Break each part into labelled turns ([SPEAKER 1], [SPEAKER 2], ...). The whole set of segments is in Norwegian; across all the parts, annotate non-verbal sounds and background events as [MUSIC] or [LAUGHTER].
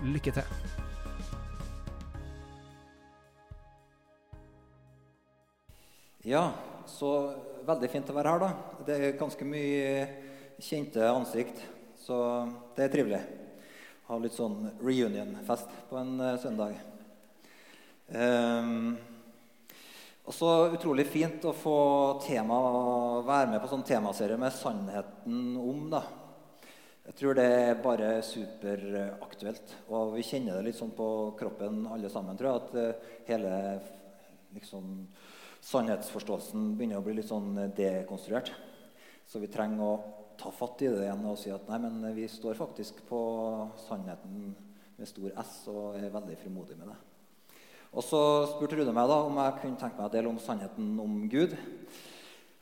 [SPEAKER 1] Lykke til!
[SPEAKER 2] Ja, så veldig fint å være her, da. Det er ganske mye kjente ansikt, så det er trivelig. Ha litt sånn reunion-fest på en uh, søndag. Um, og så utrolig fint å få tema, være med på sånn temaserie med sannheten om. da. Jeg tror det er bare superaktuelt. Og vi kjenner det litt sånn på kroppen alle sammen, tror jeg, at uh, hele liksom, sannhetsforståelsen begynner å bli litt sånn dekonstruert. Så vi trenger å ta fatt i det igjen og si at nei, men vi står faktisk på sannheten med stor S og er veldig frimodige med det. Og så spurte Rune meg da om jeg kunne tenke meg å dele om sannheten om Gud.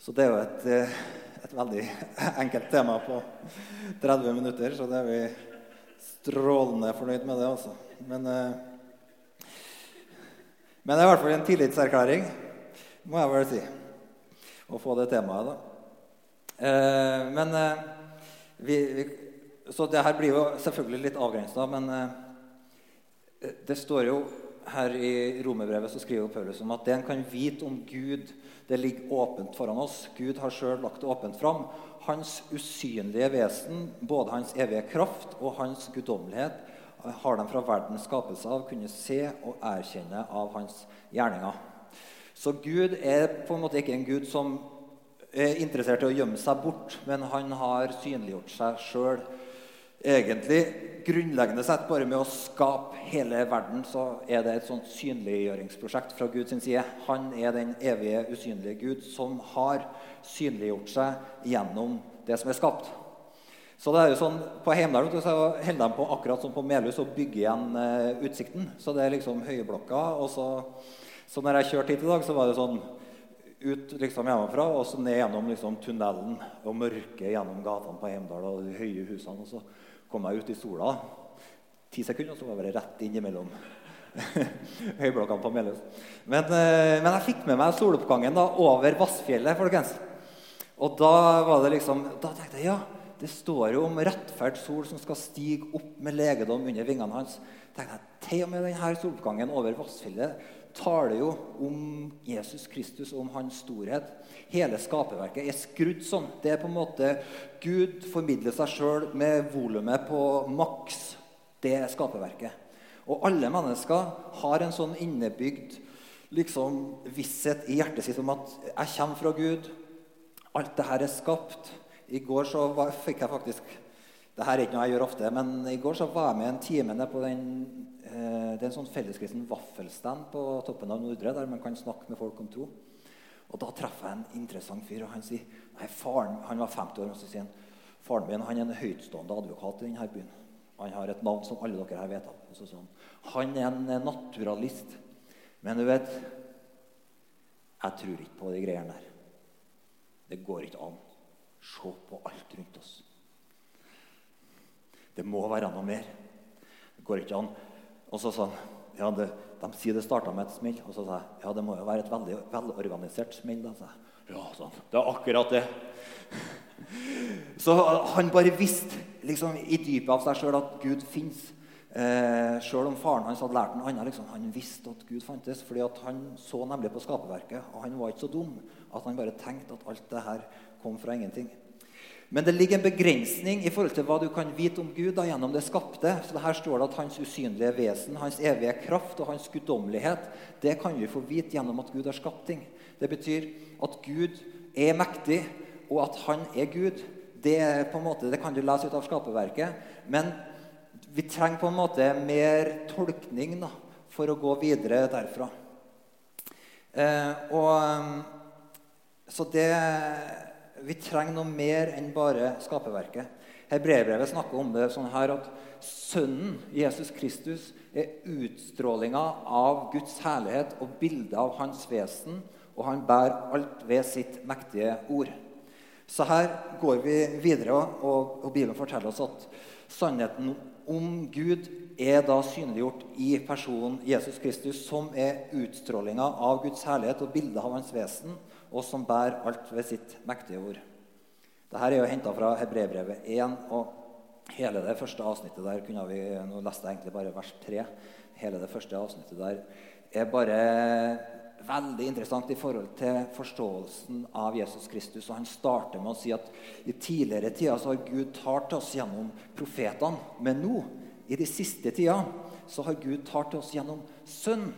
[SPEAKER 2] Så det er jo et, et veldig [LAUGHS] enkelt tema på 30 minutter, så det er vi strålende fornøyd med det, altså. Men, men det er i hvert fall en tillitserklæring må jeg vel si. Å få det temaet, da. Eh, men eh, vi, vi, Så det her blir jo selvfølgelig litt avgrensa, men eh, det står jo her i romerbrevet så skriver Paulus om at det en kan vite om Gud, det ligger åpent foran oss. Gud har sjøl lagt det åpent fram. Hans usynlige vesen, både hans evige kraft og hans guddommelighet, har de fra verdens skapelse av kunnet se og erkjenne av hans gjerninger. Så Gud er på en måte ikke en Gud som er interessert i å gjemme seg bort, men han har synliggjort seg sjøl. Egentlig grunnleggende sett bare med å skape hele verden så er det et sånt synliggjøringsprosjekt fra Guds side. Han er den evige, usynlige Gud som har synliggjort seg gjennom det som er skapt. Så det er jo sånn, På Heimdal så holder de på akkurat som på Melhus å bygge igjen eh, utsikten. Så det er liksom høyblokka. og så så når jeg kjørte hit i dag, så var det sånn ut liksom hjemmefra og så ned gjennom liksom, tunnelen og mørket gjennom gatene på Heimdal og de høye husene. Og så kom jeg ut i sola. Ti sekunder, og så var jeg bare rett innimellom [LAUGHS] høyblokkene på Meløs. Men, eh, men, jeg fikk med meg soloppgangen da, over Vassfjellet, folkens. Og da var det liksom, da tenkte jeg ja, det står jo om rettferd sol som skal stige opp med legedom under vingene hans. tenkte jeg, Til og med denne soloppgangen over Vassfjellet taler jo om Jesus Kristus og om hans storhet. Hele skaperverket er skrudd sånn. Det er på en måte Gud formidler seg sjøl med volumet på maks. Det er skaperverket. Og alle mennesker har en sånn innebygd liksom, visshet i hjertet sitt om at 'jeg kommer fra Gud'. Alt det her er skapt. I går så var, fikk jeg faktisk det her er ikke noe jeg gjør ofte, men i går så var jeg med en time nede på den det er en sånn felleskristen vaffelstand på toppen av Nordre der man kan snakke med folk om tro. Og Da treffer jeg en interessant fyr. og Han sier, nei, faren, han var 50 år og så sier han, faren min han er en høytstående advokat i denne byen. Han har et navn som alle dere her vet om. Så sier Han er en eh, naturalist. Men du vet Jeg tror ikke på de greiene der. Det går ikke an. Se på alt rundt oss. Det må være noe mer. Det går ikke an. Og så sa han ja, de sier det starta med et smell. Og så sa jeg ja, det må jo være et veldig velorganisert smell. Da, sa jeg. Ja, sånn. Det er akkurat det. [LAUGHS] Så han bare visste liksom, i dypet av seg sjøl at Gud fins. Eh, Sjøl om faren hans hadde lært noe annet. Liksom, han visste at Gud fantes. fordi han så nemlig på skaperverket, og han var ikke så dum at han bare tenkte at alt det her kom fra ingenting. Men det ligger en begrensning i forhold til hva du kan vite om Gud da, gjennom det skapte. Så det Her står det at hans usynlige vesen, hans evige kraft og hans guddommelighet det kan vi få vite gjennom at Gud har skapt ting. Det betyr at Gud er mektig, og at han er Gud. Det, måte, det kan du lese ut av skaperverket. Men vi trenger på en måte mer tolkning da, for å gå videre derfra. Eh, og, så det vi trenger noe mer enn bare skaperverket. Hebreerbrevet snakker om det sånn her at Sønnen, Jesus Kristus, er utstrålinga av Guds herlighet og bildet av hans vesen, og han bærer alt ved sitt mektige ord. Så her går vi videre, og, og Bibelen forteller oss at sannheten om Gud er da synliggjort i personen Jesus Kristus, som er utstrålinga av Guds herlighet og bildet av hans vesen, og som bærer alt ved sitt mektige ord. Dette er jo henta fra Hebrebrevet 1. og Hele det første avsnittet der kunne vi, Nå leste jeg egentlig bare vers 3. Hele det første avsnittet der er bare veldig interessant i forhold til forståelsen av Jesus Kristus. Og Han starter med å si at i tidligere tider så har Gud talt til oss gjennom profetene. Men nå, i de siste tider, så har Gud talt til oss gjennom Sønnen.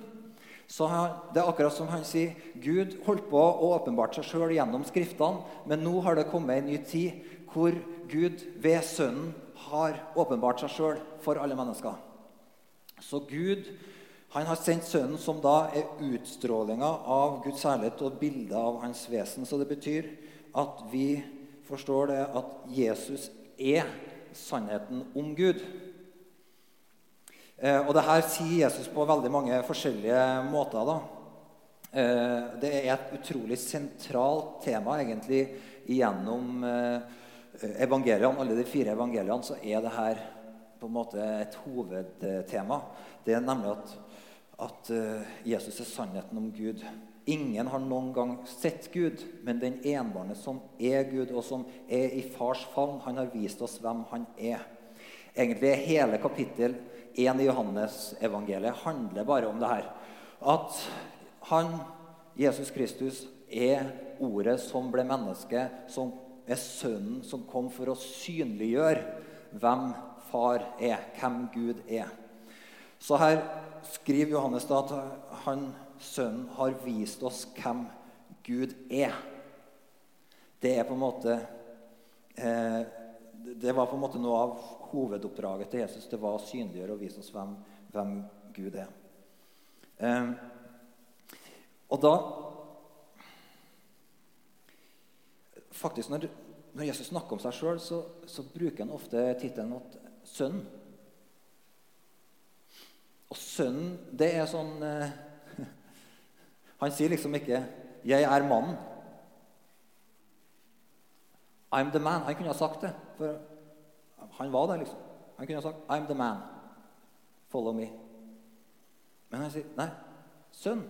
[SPEAKER 2] Så Det er akkurat som han sier Gud holdt på å åpenbart seg sjøl gjennom Skriftene, men nå har det kommet en ny tid hvor Gud ved Sønnen har åpenbart seg sjøl for alle mennesker. Så Gud han har sendt Sønnen, som da er utstrålinga av Guds herlighet og bildet av hans vesen. Så det betyr at vi forstår det at Jesus er sannheten om Gud. Eh, og det her sier Jesus på veldig mange forskjellige måter. da. Eh, det er et utrolig sentralt tema egentlig gjennom eh, evangeliene. Alle de fire evangeliene så er det her på en måte et hovedtema. Det er nemlig at at Jesus er sannheten om Gud. Ingen har noen gang sett Gud, men den enbårne som er Gud, og som er i fars favn, han har vist oss hvem han er. Egentlig er hele kapittel 1 i Johannes-evangeliet handler bare om det her. At han, Jesus Kristus, er ordet som ble menneske, som er sønnen som kom for å synliggjøre hvem far er, hvem Gud er. Så her skriver Johannes da at han, sønnen har vist oss hvem Gud er. Det er på en måte eh, Det var på en måte noe av hovedoppdraget til Jesus. Det var å synliggjøre og vise oss hvem, hvem Gud er. Eh, og da Faktisk, når, når Jesus snakker om seg sjøl, så, så, bruker han ofte tittelen 'sønn'. Og sønnen, det er sånn eh, [LAUGHS] Han sier liksom ikke 'Jeg er mannen'. I'm the man. Han kunne ha sagt det. For han var der, liksom. Han kunne ha sagt 'I'm the man. Follow me'. Men han sier, 'Nei, sønn.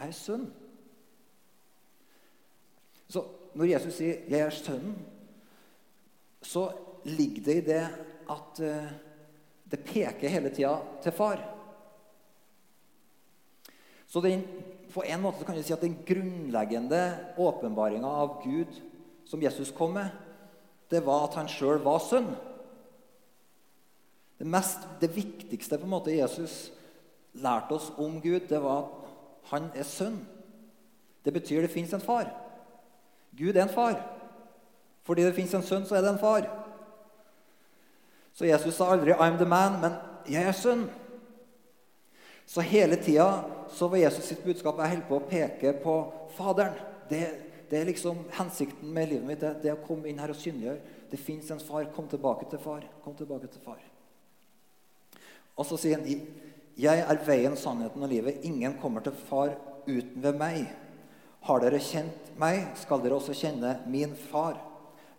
[SPEAKER 2] Jeg er sønn'. Så når Jesus sier 'Jeg er sønnen', så ligger det i det at uh, det peker hele tida til far. Så den, på en måte kan vi si at den grunnleggende åpenbaringa av Gud som Jesus kom med, det var at han sjøl var sønn. Det, mest, det viktigste på en måte Jesus lærte oss om Gud, det var at han er sønn. Det betyr det fins en far. Gud er en far. Fordi det fins en sønn, så er det en far. Så Jesus sa aldri 'I'm the man', men 'jeg er sønn'. Så hele tida var Jesus sitt budskap jeg holder på å peke på Faderen. Det, det, er liksom hensikten med livet mitt. Det, det å komme inn her og synliggjøre. Det fins en far. Kom tilbake til far. Kom tilbake til far. Og så sier han 'Jeg er veien, sannheten og livet'. Ingen kommer til far uten ved meg. Har dere kjent meg, skal dere også kjenne min far.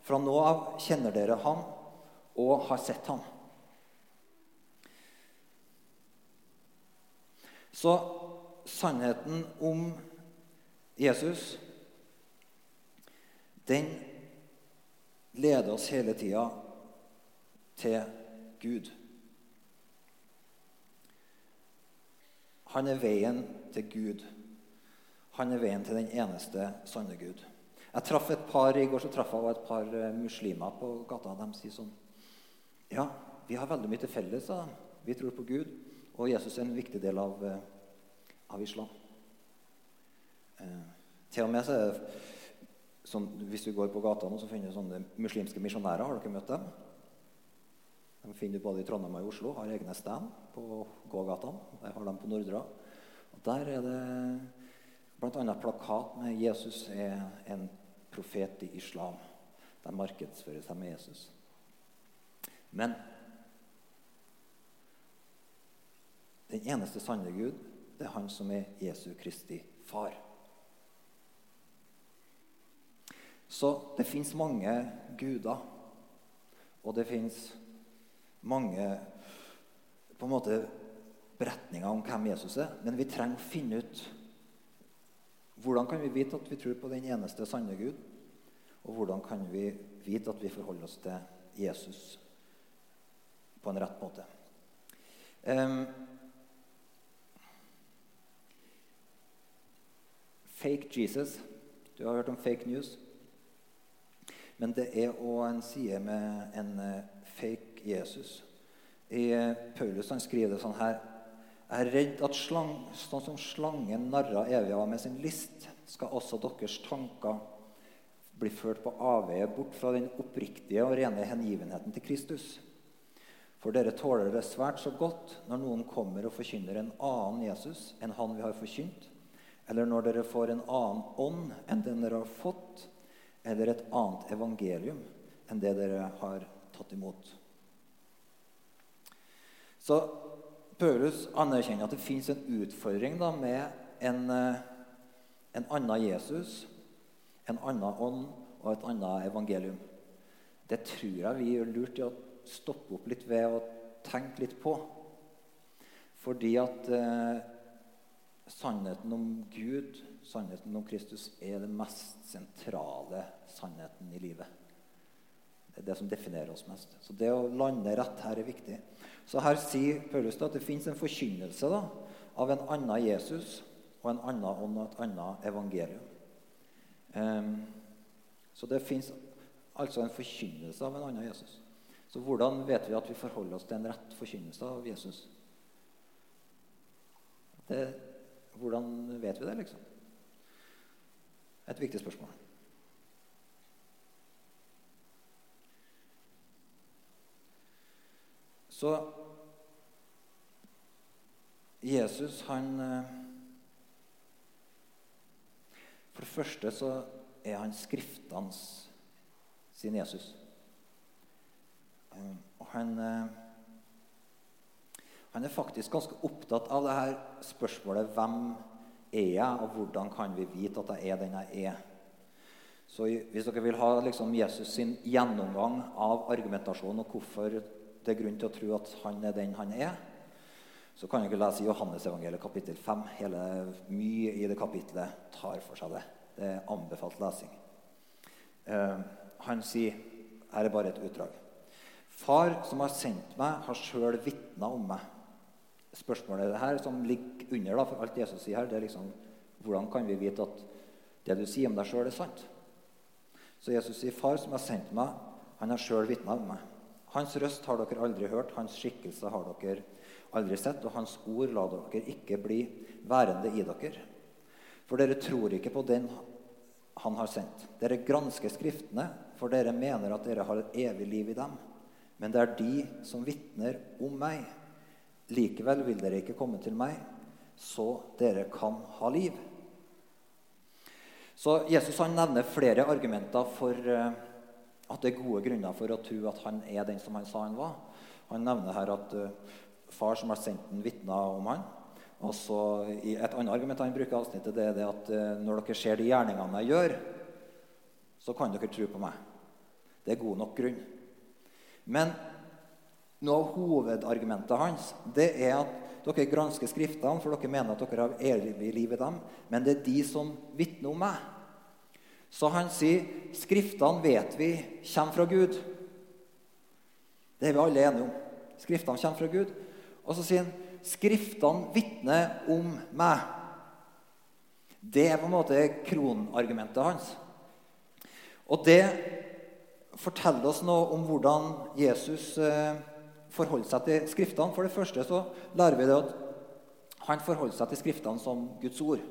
[SPEAKER 2] Fra nå av kjenner dere han og har sett ham. Så sannheten om Jesus, den leder oss hele tida til Gud. Han er veien til Gud. Han er veien til den eneste sanne Gud. Jeg traff et par I går så traff jeg et par eh, muslimer på gata. De sier sånn ja, vi har veldig mye til felles. Da. Vi tror på Gud, og Jesus er en viktig del av, eh, av islam. Eh, til og med så er det sånn, Hvis du går på gata nå, så finner du sånne muslimske misjonærer, har dere møtt dem? De finner du både i Trondheim og i Oslo. Har egne stand på gågatene. Der har de på Nordra. Og Der er det bl.a. plakat med 'Jesus er en profet i islam'. De markedsfører seg med Jesus. Men den eneste sanne Gud, det er Han som er Jesu Kristi far. Så det fins mange guder, og det fins mange på en måte beretninger om hvem Jesus er. Men vi trenger å finne ut hvordan kan vi vite at vi tror på den eneste sanne Gud? Og hvordan kan vi vite at vi forholder oss til Jesus på en rett måte? Um, fake Jesus. Du har hørt om fake news? Men det er òg en side med en eh, fake Jesus. I eh, Paulus han skriver det sånn her Jeg er redd at slang, sånn som slangen narra Evia med sin list, skal også deres tanker bli ført på avveie bort fra den oppriktige og rene hengivenheten til Kristus. For dere tåler det svært så godt når noen kommer og forkynner en annen Jesus enn han vi har forkynt, eller når dere får en annen ånd enn den dere har fått, eller et annet evangelium enn det dere har tatt imot. Så Paulus anerkjenner at det fins en utfordring da, med en, eh, en annen Jesus, en annen ånd og et annet evangelium. Det tror jeg vi gjør lurt i å stoppe opp litt ved å tenke litt på. Fordi at eh, sannheten om Gud, sannheten om Kristus, er den mest sentrale sannheten i livet. Det er det som definerer oss mest. Så det å lande rett her er viktig. Så her sier Paulus at det fins en forkynnelse da, av en annen Jesus og en annen ånd og et annet evangelium. Um, så det fins altså en forkynnelse av en annen Jesus. Så hvordan vet vi at vi forholder oss til en rett forkynnelse av Jesus? Det, hvordan vet vi det, liksom? Et viktig spørsmål. Så Jesus, han eh, For det første så er han skriftenes sin Jesus. Eh, og han, eh, han er faktisk ganske opptatt av det her spørsmålet hvem er jeg, og hvordan kan vi vite at jeg er den jeg er? Så Hvis dere vil ha liksom, Jesus sin gjennomgang av argumentasjonen og hvorfor det er grunn til å tro at han er den han er, så kan dere lese Johannesevangeliet kapittel 5. Hele, mye i det kapittelet tar for seg det. Det er anbefalt lesing. Uh, han sier Her er bare et utdrag. Far som har sendt meg, har sjøl vitna om meg. Spørsmålet er det her som ligger under da, for alt Jesus sier her, det er liksom hvordan kan vi vite at det du sier om deg sjøl, er sant? Så Jesus sier, 'Far som har sendt meg, han har sjøl vitna om meg.' Hans røst har dere aldri hørt, hans skikkelse har dere aldri sett, og hans ord lar dere ikke bli værende i dere. For dere tror ikke på den han har sendt. Dere gransker Skriftene, for dere mener at dere har et evig liv i dem. Men det er de som vitner om meg. Likevel vil dere ikke komme til meg, så dere kan ha liv. Så Jesus han nevner flere argumenter for uh, at det er gode grunner for å tro at han er den som han sa han var. Han nevner her at uh, far som har sendt den, vitner om han. Og så Et annet argument han bruker i avsnittet, det er det at uh, når dere ser de gjerningene jeg gjør, så kan dere tro på meg. Det er god nok grunn. Men noe av hovedargumentet hans det er at dere gransker Skriftene, for dere mener at dere har evig liv i dem. Men det er de som vitner om meg. Så han sier Skriftene vet vi kommer fra Gud. Det er vi alle enige om. Skriftene kommer fra Gud. Og så sier han Skriftene vitner om meg. Det er på en måte kronargumentet hans. Og det forteller oss noe om hvordan Jesus eh, forholder seg til Skriftene. For det første så lærer vi det at han forholder seg til Skriftene som Guds ord.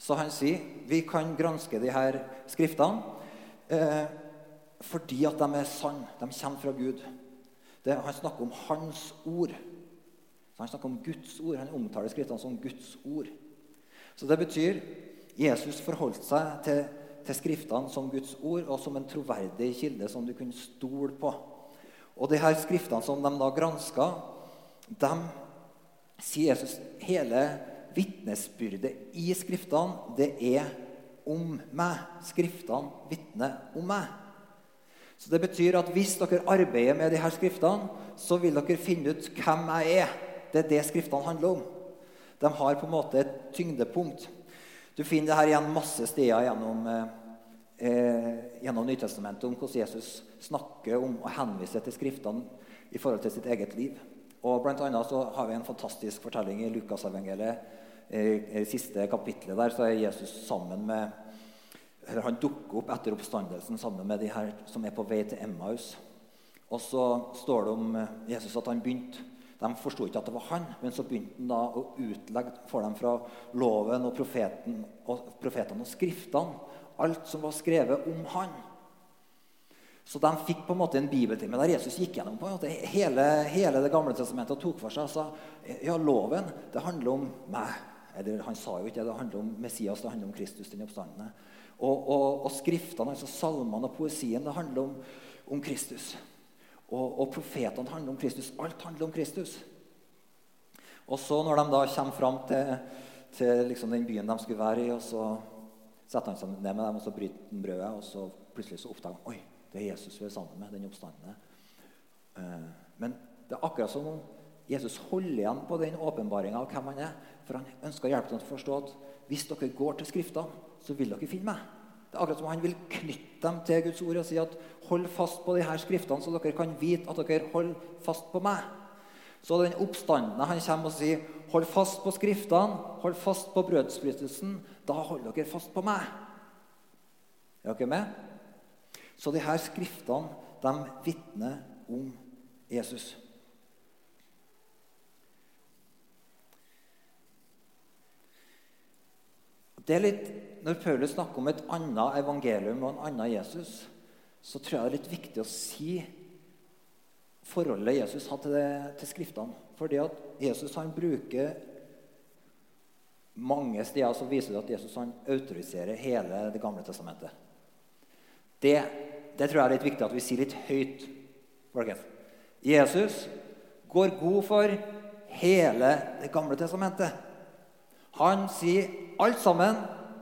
[SPEAKER 2] Så han sier vi kan granske de her Skriftene eh, fordi at de er sanne. De kommer fra Gud. Det, han snakker om Hans ord. Så Han snakker om Guds ord. Han omtaler Skriftene som Guds ord. Så det betyr Jesus forholdt seg til til Skriftene som Guds ord og som en troverdig kilde som du kunne stole på. Og de her skriftene som de da granska, dem sier Jesus hele vitnesbyrdet i skriftene, det er om meg. Skriftene vitner om meg. Så Det betyr at hvis dere arbeider med de her skriftene, så vil dere finne ut hvem jeg er. Det er det skriftene handler om. De har på en måte et tyngdepunkt. Du finner det her igjen masse steder gjennom, eh, gjennom Nytestamentet om hvordan Jesus snakker om og henviser til skriftene i forhold til sitt eget liv. Og blant annet så har vi en fantastisk fortelling i Lukasevangeliet. I siste kapitlet der så er Jesus sammen med eller Han dukker opp etter oppstandelsen sammen med de her som er på vei til Emmaus. Og så står det om Jesus at han begynte De forsto ikke at det var han, men så begynte han da å utlegge for dem fra loven og, profeten, og profetene og skriftene alt som var skrevet om han. Så de fikk på en måte en bibeltime der Jesus gikk gjennom på en måte hele, hele Det gamle testamentet og tok for seg og sa ja, loven det handler om meg. Eller Han sa jo ikke det. Det handler om Messias, det handler om Kristus, den oppstandende. Og, og, og skriftene, altså salmene og poesien, det handler om, om Kristus. Og, og profetene handler om Kristus. Alt handler om Kristus. Og så når de da kommer fram til, til liksom den byen de skulle være i, og så setter han seg ned med dem og så bryter han brødet, og så plutselig så oppdager han oi, det er Jesus vi er sammen med, den oppstandende. Eh, men det er akkurat som om Jesus holder igjen på den åpenbaringa av hvem han er. For han ønsker å hjelpe dem til å forstå at hvis dere går til Skriftene, så vil dere finne meg. Det er akkurat som han vil knytte dem til Guds ord og si at hold fast på de her skriftene, så dere kan vite at dere holder fast på meg. Så den oppstandende han kommer og sier hold fast på skriftene, hold fast på brødsbrytelsen. Da holder dere fast på meg. Er dere med? Så de her skriftene de vitner om Jesus. Det er litt, Når Paulus snakker om et annet evangelium og en annen Jesus, så tror jeg det er litt viktig å si forholdet Jesus har til, til Skriftene. Fordi at Jesus han bruker mange steder så viser det at Jesus han autoriserer hele Det gamle testamentet. Det det tror jeg er litt viktig at vi sier litt høyt. folkens. Jesus går god for hele Det gamle testamentet. Han sier alt sammen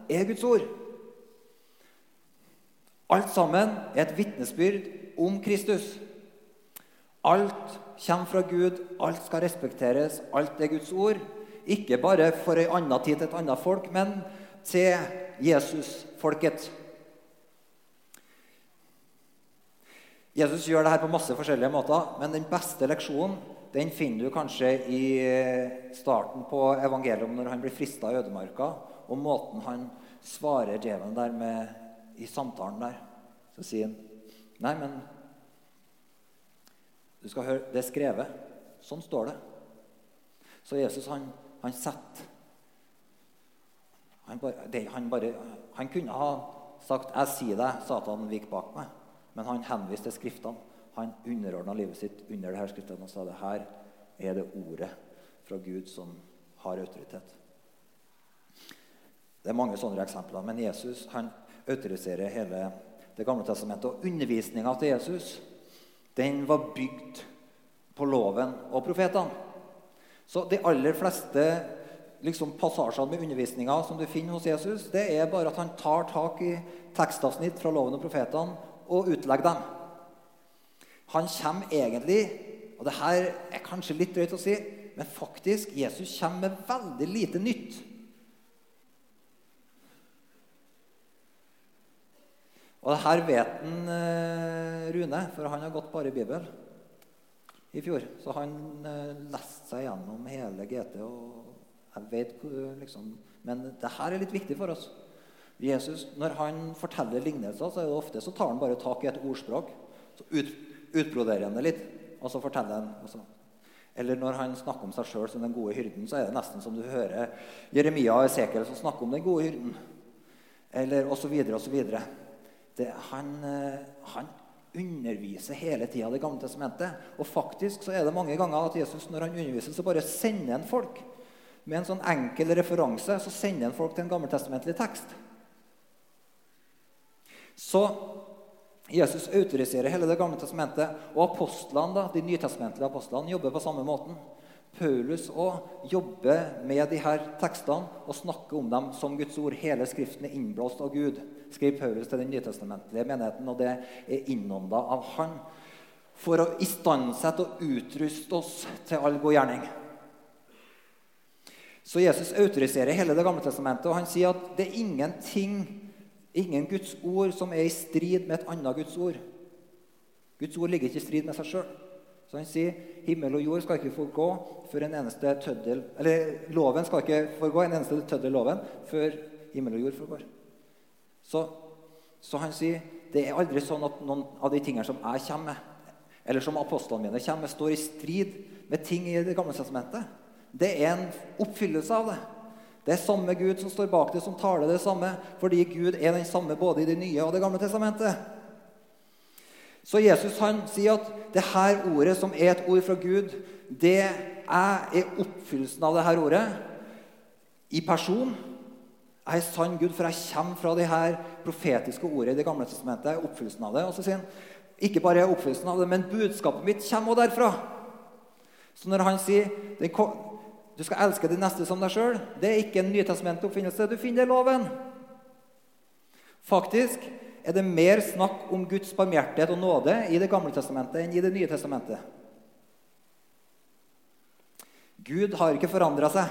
[SPEAKER 2] er Guds ord. Alt sammen er et vitnesbyrd om Kristus. Alt kommer fra Gud, alt skal respekteres, alt er Guds ord. Ikke bare for ei anna tid til et annet folk, men til Jesus-folket. Jesus gjør dette på masse forskjellige måter, men den beste leksjonen den finner du kanskje i starten på evangeliet når han blir frista i ødemarka, og måten han svarer djevelen der med, i samtalen der. Så sier han Nei, men du skal høre, det er skrevet. Sånn står det. Så Jesus, han, han setter han, han, han kunne ha sagt 'Jeg sier deg, Satan, vik bak meg'. Men han henviste til Skriftene. Han underordna livet sitt under det her skriftene og sa det her er det ordet fra Gud som har autoritet. Det er mange sånne eksempler. Men Jesus han autoriserer hele Det gamle testamentet. Og undervisninga til Jesus den var bygd på loven og profetene. Så de aller fleste liksom, passasjene med undervisninga som du finner hos Jesus, det er bare at han tar tak i tekstavsnitt fra loven og profetene og utlegger dem. Han kommer egentlig og det her er kanskje litt drøyt å si, men faktisk Jesus kommer med veldig lite nytt. Og det her vet han eh, Rune, for han har gått bare i Bibelen i fjor. Så han eh, leste seg gjennom hele GT. og jeg vet liksom, Men det her er litt viktig for oss. Jesus, Når han forteller lignelser, så er det ofte så tar han bare tak i et ordspråk. Så ut, utbroderer han det litt, og så forteller han. Også. Eller når han snakker om seg sjøl som den gode hyrden, så er det nesten som du hører Jeremia og Esekiel som snakker om den gode hyrden. Eller osv. osv. Han, eh, han underviser hele tida Det gamle testamentet. Og faktisk så er det mange ganger at Jesus når han underviser, så bare sender han folk. Med en sånn enkel referanse så sender han folk til en gammeltestamentlig tekst. Så Jesus autoriserer hele Det gamle testamentet. Og apostlene, da, de nytestamentlige apostlene jobber på samme måten. Paulus òg jobber med de her tekstene og snakker om dem som Guds ord. Hele Skriften er innblåst av Gud, skriver Paulus til den nytestamentlige menigheten. Og det er innånda av Han for å istandsette og utruste oss til all god gjerning. Så Jesus autoriserer hele Det gamle testamentet, og han sier at det er ingenting, ingen Guds ord som er i strid med et annet Guds ord. Guds ord ligger ikke i strid med seg sjøl. Så han sier himmel og jord skal ikke forgå før en eneste tøddel Eller loven skal ikke forgå en eneste tøddel loven før himmel og jord forgår. Så, så han sier det er aldri sånn at noen av de tingene som jeg kommer med, eller som apostlene mine kommer med, står i strid med ting i Det gamle testamentet. Det er en oppfyllelse av det. Det er samme Gud som står bak det, som taler det samme, fordi Gud er den samme både i Det nye og Det gamle testamentet. Så Jesus han sier at det her ordet, som er et ord fra Gud, det er oppfyllelsen av det her ordet i person. Jeg er sann Gud, for jeg kommer fra det her profetiske ordet i Det gamle testamentet. Oppfyllelsen av det. Og så sier han ikke bare oppfyllelsen av det, men budskapet mitt kommer også derfra. Så når han sier du skal elske de neste som deg sjøl, det er ikke en nytestamentoppfinnelse. Du finner det i loven. Faktisk er det mer snakk om Guds barmhjertighet og nåde i Det gamle testamentet enn i Det nye testamentet. Gud har ikke forandra seg.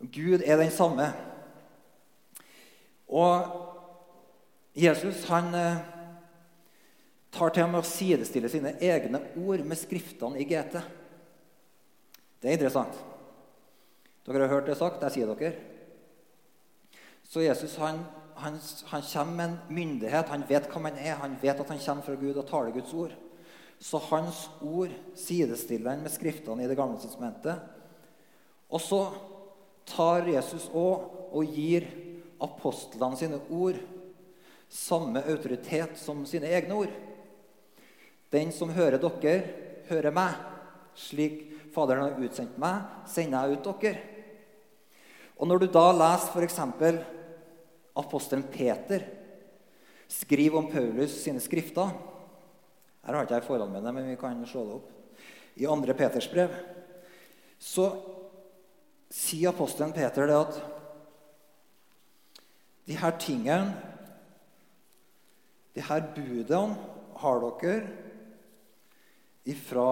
[SPEAKER 2] Gud er den samme. Og Jesus han eh, tar til med å sidestille sine egne ord med skriftene i GT. Det er interessant. Dere har hørt det sagt. Jeg sier dere. Så Jesus han, han, han kommer med en myndighet. Han vet hva man er. Han vet at han kommer fra Gud og taler Guds ord. Så hans ord sidestiller han med skriftene i Det gamle testamentet. Og så tar Jesus òg og gir apostlene sine ord samme autoritet som sine egne ord. Den som hører dere, hører meg. Slik Faderen har utsendt meg, sender jeg ut dere. Og Når du da leser f.eks. apostelen Peter skrive om Paulus sine skrifter Her har ikke jeg forholdene med det, men vi kan slå det opp. I 2. Peters brev så sier apostelen Peter det at de her tingene, de her budene, har dere ifra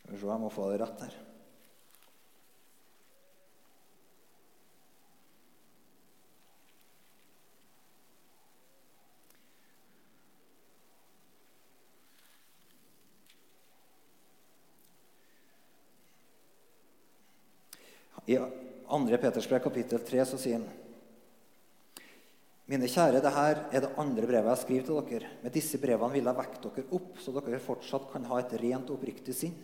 [SPEAKER 2] Skal vi se, jeg må få det rett her. I 2. Peters brev, kapittel 3, så sier han Mine kjære, det her er det andre brevet jeg skriver til dere. Med disse brevene vil jeg vekke dere opp, så dere fortsatt kan ha et rent og oppriktig sinn.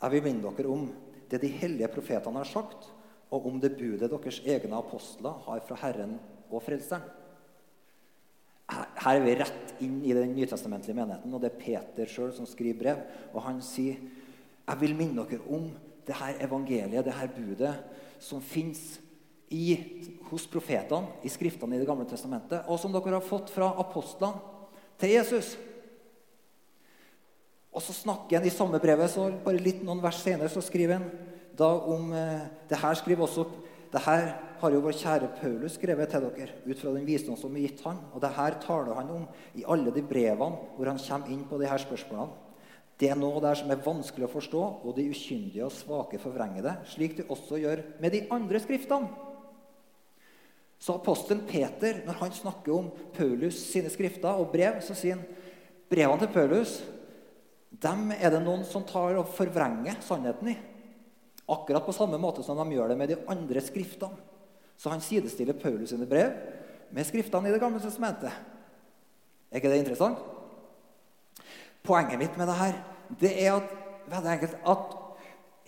[SPEAKER 2] Jeg vil minne dere om det de hellige profetene har sagt, og om det budet deres egne apostler har fra Herren og Frelseren. Her er vi rett inn i den nytestamentlige menigheten, og det er Peter sjøl som skriver brev. Og han sier, 'Jeg vil minne dere om det her evangeliet, det her budet, som fins hos profetene, i skriftene i Det gamle testamentet, og som dere har fått fra apostlene til Jesus. Og så snakker han i samme brevet, så bare litt noen vers senere, så skriver han da om eh, det her skriver også det her har jo vår kjære Paulus skrevet til dere ut fra den visdom som er gitt han. Og det her taler han om i alle de brevene hvor han kommer inn på de her spørsmålene. Det er noe der som er vanskelig å forstå, og de ukyndige og svake forvrenger det, slik de også gjør med de andre skriftene. Så apostelen Peter, når han snakker om Paulus sine skrifter og brev, så sier han brevene til Paulus dem er det noen som tar og forvrenger sannheten i. Akkurat på samme måte som de gjør det med de andre skriftene. Så han sidestiller Paulus sine brev med skriftene i Det gamle testamentet. Er ikke det interessant? Poenget mitt med det her det er at, enkelt, at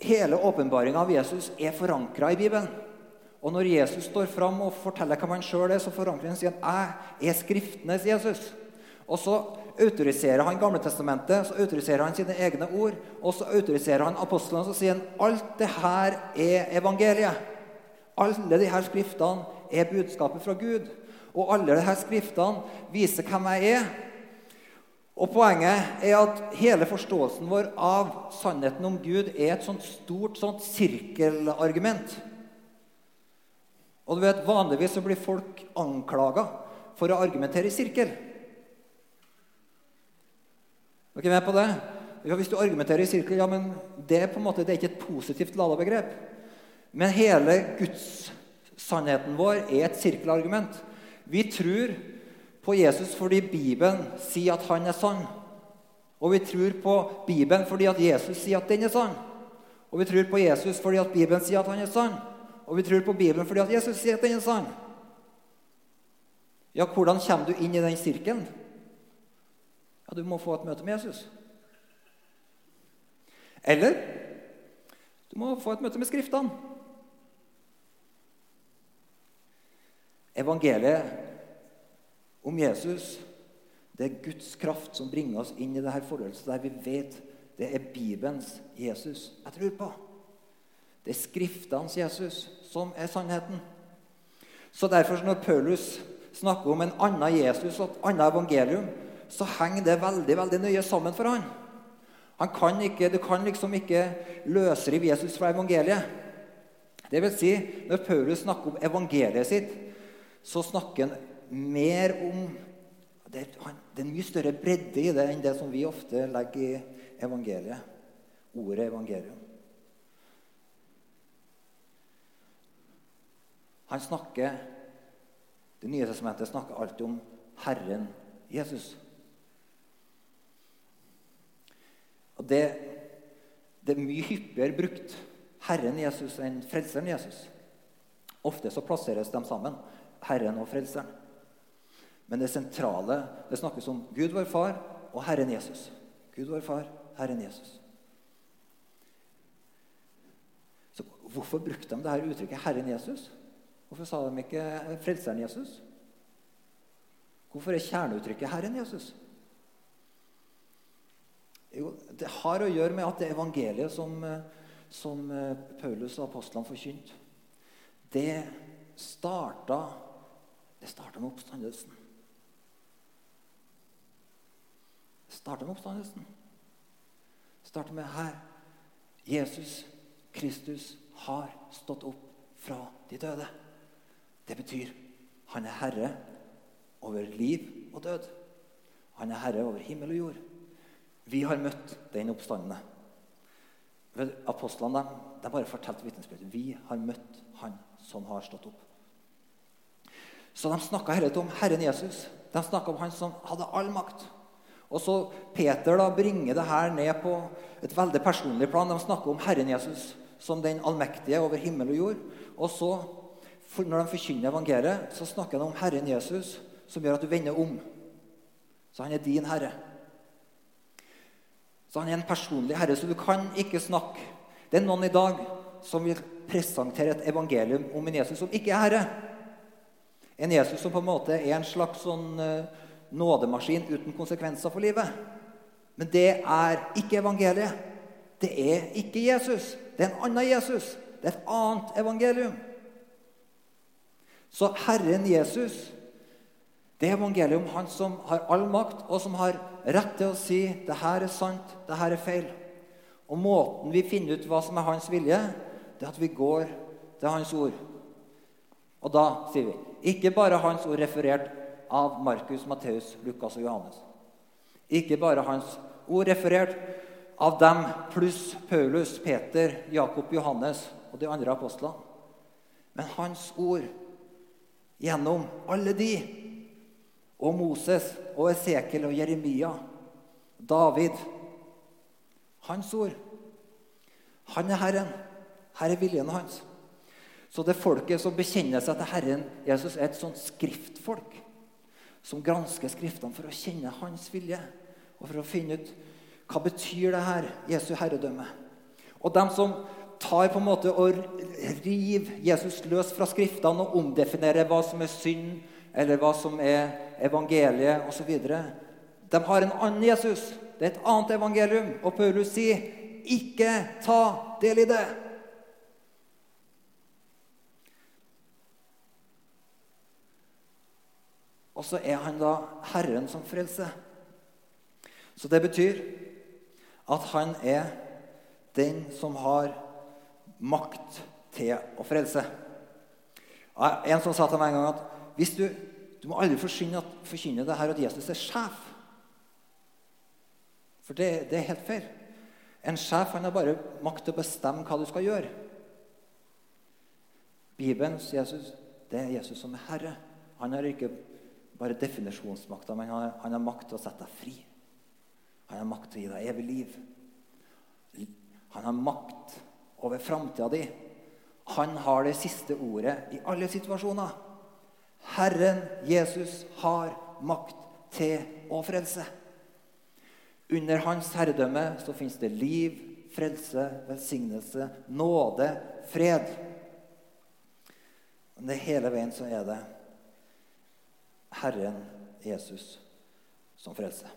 [SPEAKER 2] hele åpenbaringa av Jesus er forankra i Bibelen. Og når Jesus står fram og forteller hvem han sjøl er, så forankrer han sier at 'jeg er Skriftenes Jesus'. Og så autoriserer han Gamletestamentet, så autoriserer han sine egne ord. Og så autoriserer han apostlene, så sier han alt det her er evangeliet. Alle de her skriftene er budskapet fra Gud. og alle disse skriftene viser hvem jeg er. Og Poenget er at hele forståelsen vår av sannheten om Gud er et sånt stort sånt sirkelargument. Og du vet, Vanligvis så blir folk anklaga for å argumentere i sirkel. Er dere med på det? Ja, Hvis du argumenterer i sirkel, ja, men det er på en måte, det er ikke et positivt lada begrep. Men hele gudssannheten vår er et sirkelargument. Vi tror på Jesus fordi Bibelen sier at han er sann. Og vi tror på Bibelen fordi at Jesus sier at den er sann. Og vi tror på Jesus fordi at Bibelen sier at han er sann. Og vi tror på Bibelen fordi at Jesus sier at den er sann. Ja, hvordan kommer du inn i den sirkelen? Ja, du må få et møte med Jesus. Eller du må få et møte med Skriftene. Evangeliet om Jesus det er Guds kraft som bringer oss inn i dette forholdet der vi vet det er Bibelens Jesus jeg tror på. Det er Skriftenes Jesus som er sannheten. Så derfor, når Paulus snakker om en annen Jesus og et annet evangelium, så henger det veldig veldig nøye sammen for han. han kan ikke, du kan liksom ikke løsrive Jesus fra evangeliet. Det vil si, når Paulus snakker om evangeliet sitt, så snakker han mer om det er, en mye større bredde i det enn det som vi ofte legger i evangeliet. Ordet evangelium. Han snakker Det nye testamentet snakker alltid om Herren Jesus. Og det, det er mye hyppigere brukt Herren Jesus enn Frelseren Jesus. Ofte så plasseres de sammen, Herren og Frelseren. Men det sentrale det snakkes om Gud vår Far og Herren Jesus. Gud vår Far, Herren Jesus. Så Hvorfor brukte de dette uttrykket 'Herren Jesus'? Hvorfor sa de ikke 'Frelseren Jesus'? Hvorfor er kjerneuttrykket 'Herren Jesus'? Jo, det har å gjøre med at det evangeliet som, som Paulus og apostlene forkynte, det starta, det starta med oppstandelsen. Det starta med oppstandelsen. Det starta med her. Jesus Kristus har stått opp fra de døde. Det betyr han er herre over liv og død. Han er herre over himmel og jord. Vi har møtt den oppstandende. Apostlene de, de bare fortalte vitnesbyrd. Vi har møtt han som har stått opp. Så de snakka hele om Herren Jesus. De snakka om han som hadde all makt. Og så Peter da bringer det her ned på et veldig personlig plan. De snakker om Herren Jesus som den allmektige over himmel og jord. Og så når de forkynner evangeliet, så snakker de om Herren Jesus, som gjør at du vender om. Så han er din herre. Så han er en personlig herre, så du kan ikke snakke Det er noen i dag som vil presentere et evangelium om en Jesus som ikke er herre. En Jesus som på en måte er en slags sånn uh, nådemaskin uten konsekvenser for livet. Men det er ikke evangeliet. Det er ikke Jesus. Det er en annen Jesus. Det er et annet evangelium. Så Herren Jesus, det er evangeliet om Han som har all makt, og som har rett til å si det her er sant, det her er feil. Og måten vi finner ut hva som er hans vilje, det er at vi går til hans ord. Og da sier vi ikke bare hans ord referert av Markus, Matteus, Lukas og Johannes. Ikke bare hans ord referert av dem pluss Paulus, Peter, Jakob, Johannes og de andre apostlene. Men hans ord gjennom alle de, og Moses og Esekiel og Jeremia, David Hans ord. Han er Herren. Her er viljen hans. Så det folket som bekjenner seg til Herren Jesus, er et sånt skriftfolk som gransker Skriftene for å kjenne hans vilje og for å finne ut hva betyr det her, Jesu herredømme. Og dem som tar på en måte og river Jesus løs fra Skriftene og omdefinerer hva som er synd, eller hva som er evangeliet osv. De har en annen Jesus. Det er et annet evangelium. Og Paulus sier, 'Ikke ta del i det'. Og så er han da Herren som frelser. Så det betyr at han er den som har makt til å frelse. En som sa til meg en gang at hvis du, du må aldri forkynne, forkynne det her at Jesus er sjef. For det, det er helt feil. En sjef han har bare makt til å bestemme hva du skal gjøre. Bibelens Jesus, det er Jesus som er herre. Han har ikke bare definisjonsmakta, men han har, han har makt til å sette deg fri. Han har makt til å gi deg evig liv. Han har makt over framtida di. Han har det siste ordet i alle situasjoner. Herren Jesus har makt til å frelse. Under hans herredømme så fins det liv, frelse, velsignelse, nåde, fred. Men det hele veien så er det Herren Jesus som frelser.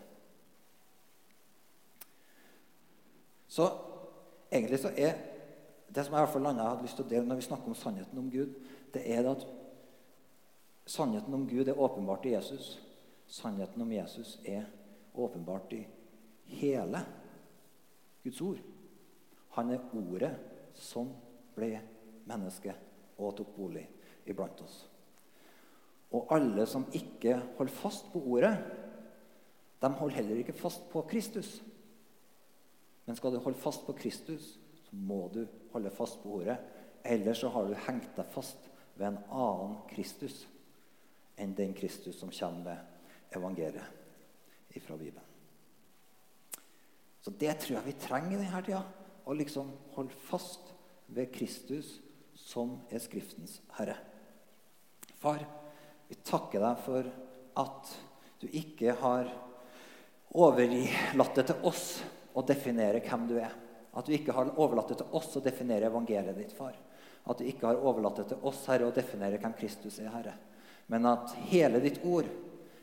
[SPEAKER 2] Så egentlig så er det som jeg i hvert fall landet, hadde lyst til å dele når vi snakker om sannheten om Gud, det er at sannheten om Gud er åpenbart i Jesus. Sannheten om Jesus er åpenbart i hele Guds ord. Han er Ordet som ble menneske og tok bolig iblant oss. Og alle som ikke holder fast på Ordet, de holder heller ikke fast på Kristus. Men skal du holde fast på Kristus, så må du holde fast på Ordet. Ellers så har du hengt deg fast ved en annen Kristus enn den Kristus som kommer med evangeliet fra Bibelen. Så det tror jeg vi trenger i denne tida. Å liksom holde fast ved Kristus, som er Skriftens herre. Far, vi takker deg for at du ikke har overlatt det til oss å definere hvem du er. At du ikke har overlatt det til oss å definere evangeliet ditt, far. At du ikke har overlatt det til oss, Herre, å definere hvem Kristus er, Herre. Men at hele ditt ord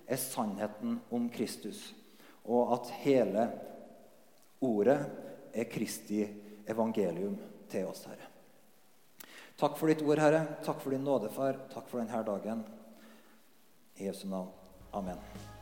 [SPEAKER 2] er sannheten om Kristus. Og at hele Ordet er Kristi evangelium til oss, Herre. Takk for ditt ord, Herre. Takk for din nåde, far. Takk for denne dagen. I Jesu navn. Amen.